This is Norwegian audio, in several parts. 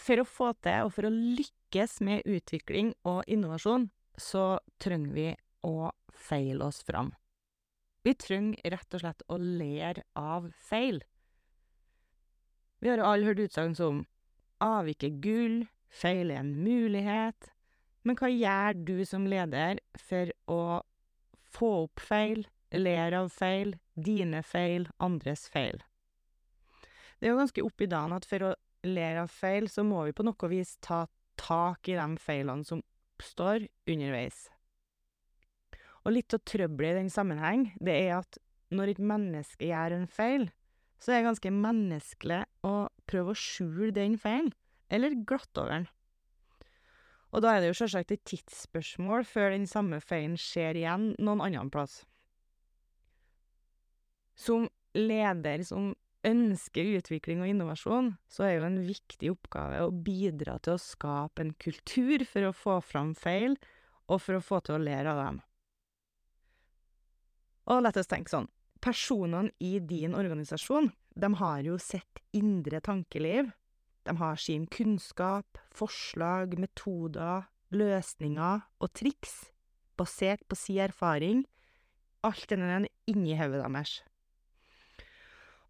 For å få til, og for å lykkes med utvikling og innovasjon, så trenger vi å feile oss fram. Vi trenger rett og slett å lære av feil. Vi har alle hørt utsagn som avvik er gull, feil er en mulighet, men hva gjør du som leder for å få opp feil, lære av feil, dine feil, andres feil? Det er jo ganske opp i dagen at for å lære av feil, så må vi på noe vis ta tak i de feilene som oppstår underveis. Og litt av trøbbelet i den sammenheng, det er at når et menneske gjør en feil, så er det ganske menneskelig å prøve å skjule den feilen, eller glatte over den. Og da er det jo selvsagt et tidsspørsmål før den samme feilen skjer igjen noen annen plass. Som leder som ønsker utvikling og innovasjon, så er jo en viktig oppgave å bidra til å skape en kultur for å få fram feil, og for å få til å lære av dem. Og la oss tenke sånn, personene i din organisasjon, de har jo sitt indre tankeliv, De har sin kunnskap, forslag, metoder, løsninger og triks basert på sin erfaring, alt denne inni hodet deres.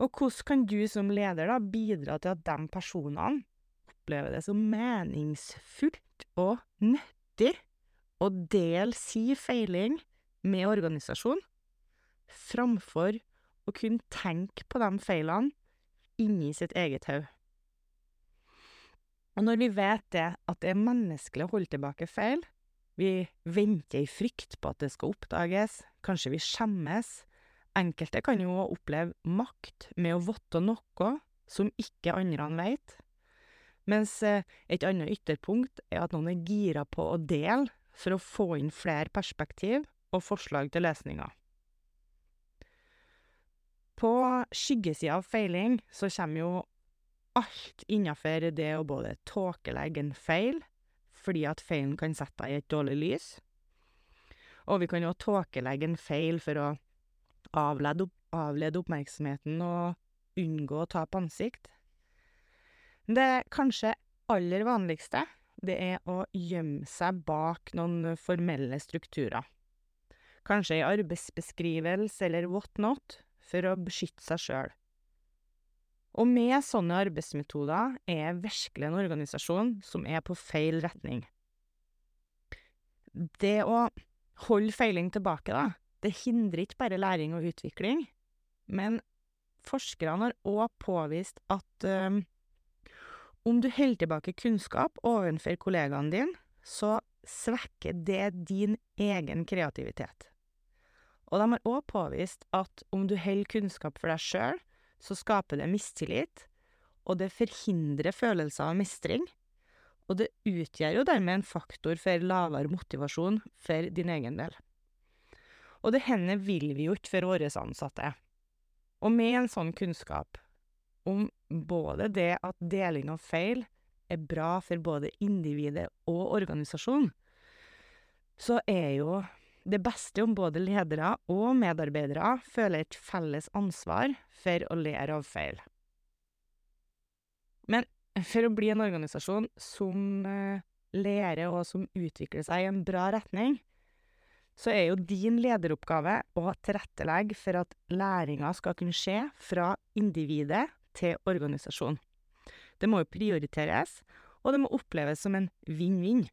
Og hvordan kan du som leder da bidra til at de personene opplever det som meningsfullt og nyttig å dele si feiling med organisasjonen, framfor å kunne tenke på de feilene inni sitt eget hode? Og når vi vet det, at det er menneskelig å holde tilbake feil, vi venter i frykt på at det skal oppdages, kanskje vi skjemmes, enkelte kan jo oppleve makt med å vite noe som ikke andre veit, mens et annet ytterpunkt er at noen er gira på å dele for å få inn flere perspektiv og forslag til løsninger. På skyggesida av feiling så kommer jo alt innafor det å både tåkelegge en feil, fordi at feilen kan sette deg i et dårlig lys, og vi kan jo tåkelegge en feil for å avlede avlede oppmerksomheten og unngå å tape ansikt. Det kanskje aller vanligste, det er å gjemme seg bak noen formelle strukturer, kanskje ei arbeidsbeskrivelse eller whatnot, for å beskytte seg sjøl. Og med sånne arbeidsmetoder er virkelig en organisasjon som er på feil retning. Det å holde feiling tilbake, da, det hindrer ikke bare læring og utvikling, men forskerne har òg påvist at om du holder tilbake kunnskap overfor kollegaene dine, så svekker det din egen kreativitet. Og de har òg påvist at om du holder kunnskap for deg sjøl, så skaper det mistillit, og det forhindrer følelser av mestring, og det utgjør jo dermed en faktor for lavere motivasjon for din egen del. Og det henne vil vi jo ikke for våre ansatte. Og med en sånn kunnskap om både det at deling av feil er bra for både individet og organisasjonen, så er jo det beste om både ledere og medarbeidere føler et felles ansvar for å lære av feil. Men for å bli en organisasjon som lærer og som utvikler seg i en bra retning, så er jo din lederoppgave å tilrettelegge for at læringa skal kunne skje fra individet til organisasjon. Det må jo prioriteres, og det må oppleves som en vinn-vinn.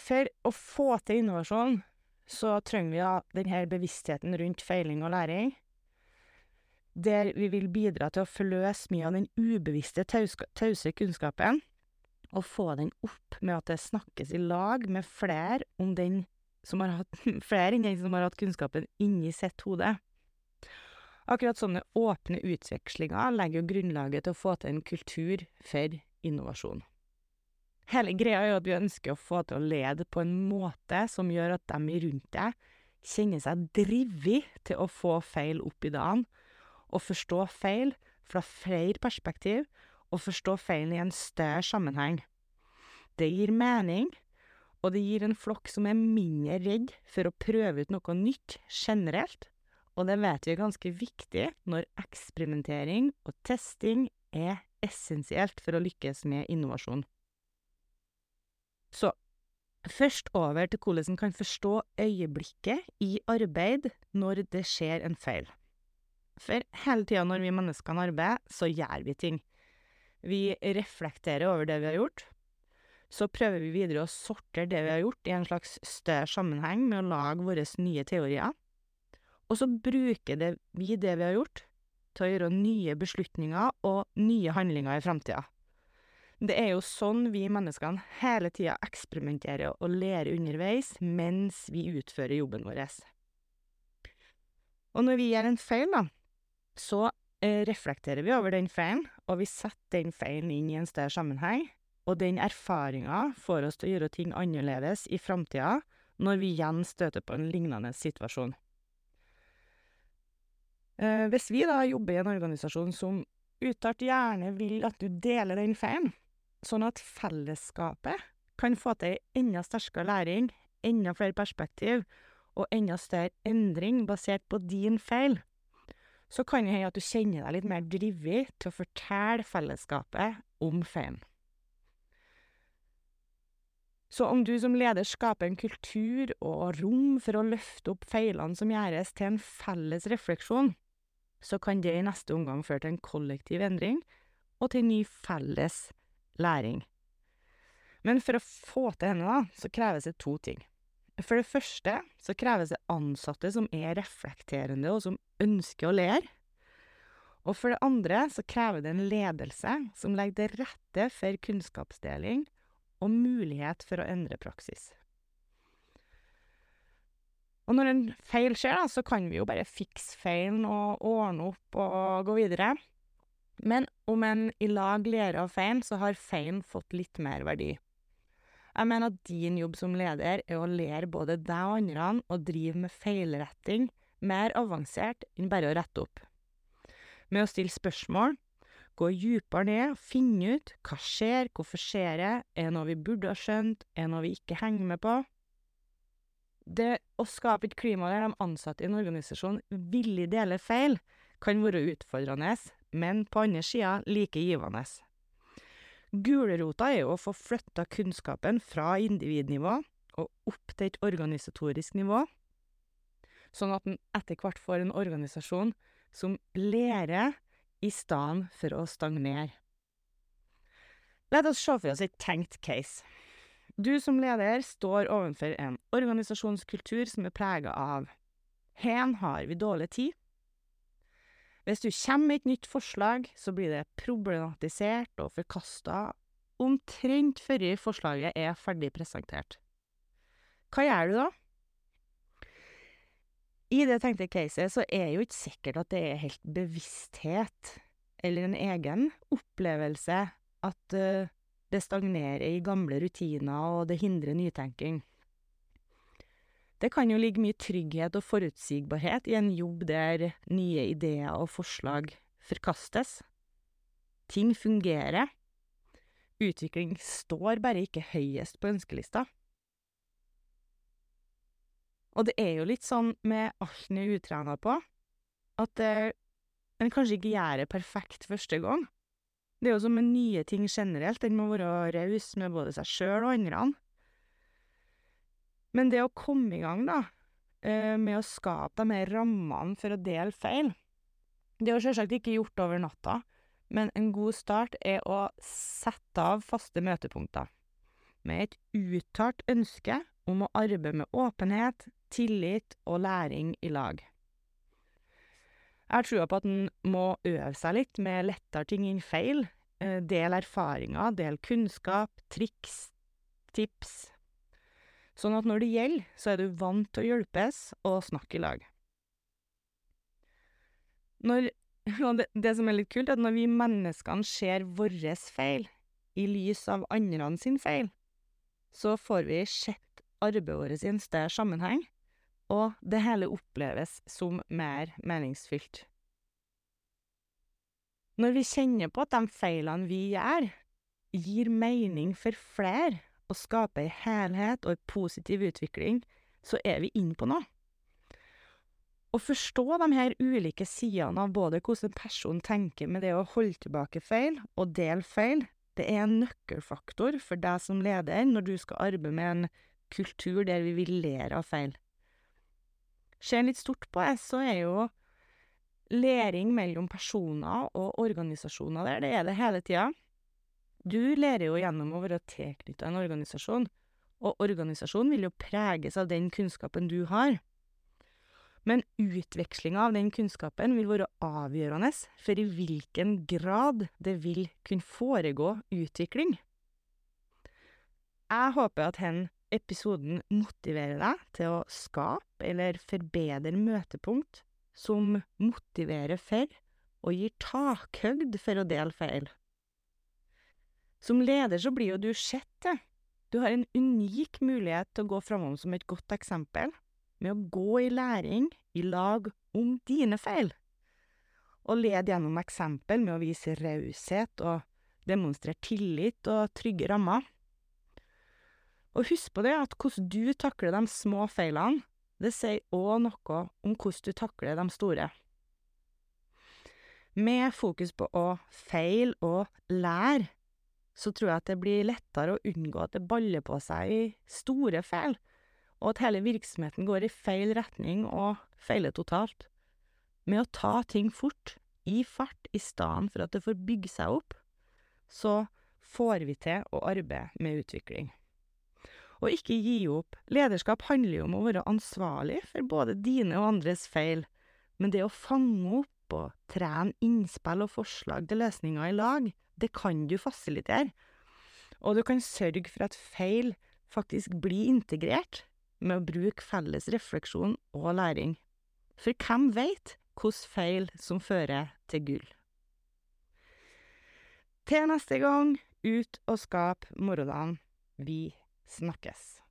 For å få til innovasjon så trenger vi da denne bevisstheten rundt feiling og læring, der vi vil bidra til å forløse mye av den ubevisste tause kunnskapen, og få den opp med at det snakkes i lag med flere om den som har hatt flere enn den som har hatt kunnskapen inni sitt hode. Akkurat sånne åpne utvekslinger legger jo grunnlaget til å få til en kultur for innovasjon. Hele greia er jo at vi ønsker å få til å lede på en måte som gjør at dem rundt deg kjenner seg drevet til å få feil opp i dagen, og forstå feil fra flere perspektiv, og forstå feilen i en større sammenheng. Det gir mening, Og det gir en flokk som er mindre redd for å prøve ut noe nytt generelt, og det vet vi er ganske viktig når eksperimentering og testing er essensielt for å lykkes med innovasjon. Så først over til hvordan en kan forstå øyeblikket i arbeid når det skjer en feil. For hele tida når vi mennesker arbeider, så gjør vi ting. Vi reflekterer over det vi har gjort. Så prøver vi videre å sortere det vi har gjort, i en slags større sammenheng med å lage våre nye teorier. Og så bruker det vi det vi har gjort, til å gjøre nye beslutninger og nye handlinger i framtida. Det er jo sånn vi menneskene hele tida eksperimenterer og lærer underveis mens vi utfører jobben vår. Og når vi gjør en feil, da, så reflekterer vi over den feilen, og vi setter den feilen inn i en større sammenheng, og den erfaringa får oss til å gjøre ting annerledes i framtida når vi igjen støter på en lignende situasjon. Eh, hvis vi da jobber i en organisasjon som uttalt gjerne vil at du deler den feilen, sånn at fellesskapet kan få til enda sterkere læring, enda flere perspektiv og enda større endring basert på din feil, så kan det hende at du kjenner deg litt mer drevet til å fortelle fellesskapet om feilen. Så om du som leder skaper en kultur og rom for å løfte opp feilene som gjøres, til en felles refleksjon, så kan det i neste omgang føre til en kollektiv endring og til ny felles læring. Men for å få til denne, da, så kreves det to ting. For det første så kreves det ansatte som er reflekterende, og som ønsker å lære. Og for det andre så krever det en ledelse som legger til rette for kunnskapsdeling og mulighet for å endre praksis. Og når en feil skjer, da, så kan vi jo bare fikse feilen og ordne opp og gå videre. Men om en i lag lærer av feilen, så har feilen fått litt mer verdi. Jeg mener at din jobb som leder er å lære både deg og andre å drive med feilretting mer avansert enn bare å rette opp. Med å stille spørsmål, gå dypere ned, finne ut hva skjer, hvorfor skjer det, er det noe vi burde ha skjønt, er det noe vi ikke henger med på? Det å skape et klima der de ansatte i en organisasjon villig deler feil, kan være utfordrende, men på andre sida like givende. Gulrota er jo å få flytta kunnskapen fra individnivå og opp til et organisatorisk nivå, sånn at en etter hvert får en organisasjon som lærer i stedet for å stagnere. La oss se for oss et tenkt case. Du som leder står overfor en organisasjonskultur som er prega av Hen har vi dårlig tid. Hvis du kommer med et nytt forslag, så blir det problematisert og forkasta omtrent før forslaget er ferdig presentert. Hva gjør du da? I det tenkte caset så er jo ikke sikkert at det er helt bevissthet eller en egen opplevelse at uh, det stagnerer i gamle rutiner, og det hindrer nytenking. Det kan jo ligge mye trygghet og forutsigbarhet i en jobb der nye ideer og forslag forkastes. Ting fungerer. Utvikling står bare ikke høyest på ønskelista. Og det er jo litt sånn med alt en er utrena på, at eh, en kanskje ikke gjør det perfekt første gang. Det er jo som med nye ting generelt, en må være raus med både seg sjøl og andre. Men det å komme i gang, da, eh, med å skape de her rammene for å dele feil, det er jo selvsagt ikke gjort over natta, men en god start er å sette av faste møtepunkter, med et uttalt ønske om å arbeide med åpenhet, tillit og læring i lag. Jeg har trua på at en må øve seg litt med lettere ting enn feil, Del erfaringer, del kunnskap, triks, tips, sånn at når det gjelder, så er du vant til å hjelpes og snakke i lag. Når det det som er litt kult, er at når vi menneskene ser vårres feil i lys av andre sin feil, så får vi sett arbeidet vårt i en større sammenheng, og det hele oppleves som mer meningsfylt. Når vi kjenner på at de feilene vi gjør, gir mening for flere, å skape ei helhet og ei positiv utvikling, så er vi inne på noe. Å forstå de her ulike sidene av både hvordan en person tenker med det å holde tilbake feil og dele feil, det er en nøkkelfaktor for deg som leder når du skal arbeide med en kultur der vi vil lære av feil. Ser litt stort på det, så er jo læring mellom personer og organisasjoner der, det er det hele tida. Du lærer jo gjennom å være tilknytta en organisasjon, og organisasjonen vil jo preges av den kunnskapen du har. Men utvekslinga av den kunnskapen vil være avgjørende for i hvilken grad det vil kunne foregå utvikling. Jeg håper at denne episoden motiverer deg til å skape eller forbedre møtepunkt som motiverer for og gir takhøgd for å dele feil. Som leder så blir jo du sett. Du har en unik mulighet til å gå framom som et godt eksempel, med å gå i læring i lag om dine feil. Og led gjennom eksempel med å vise raushet og demonstrere tillit og trygge rammer. Og husk på det at hvordan du takler de små feilene, det sier òg noe om hvordan du takler de store. Med fokus på å feile og lære, så tror jeg at det blir lettere å unngå at det baller på seg i store feil, og at hele virksomheten går i feil retning og feiler totalt. Med å ta ting fort, i fart, i stedet for at det får bygge seg opp, så får vi til å arbeide med utvikling. Og ikke gi opp. Lederskap handler jo om å være ansvarlig for både dine og andres feil, men det å fange opp og trene innspill og forslag til løsninger i lag, det kan du fasilitere. Og du kan sørge for at feil faktisk blir integrert med å bruke felles refleksjon og læring. For hvem veit hvilke feil som fører til gull? Til neste gang, ut og skap morgendagen. Vi snakkes.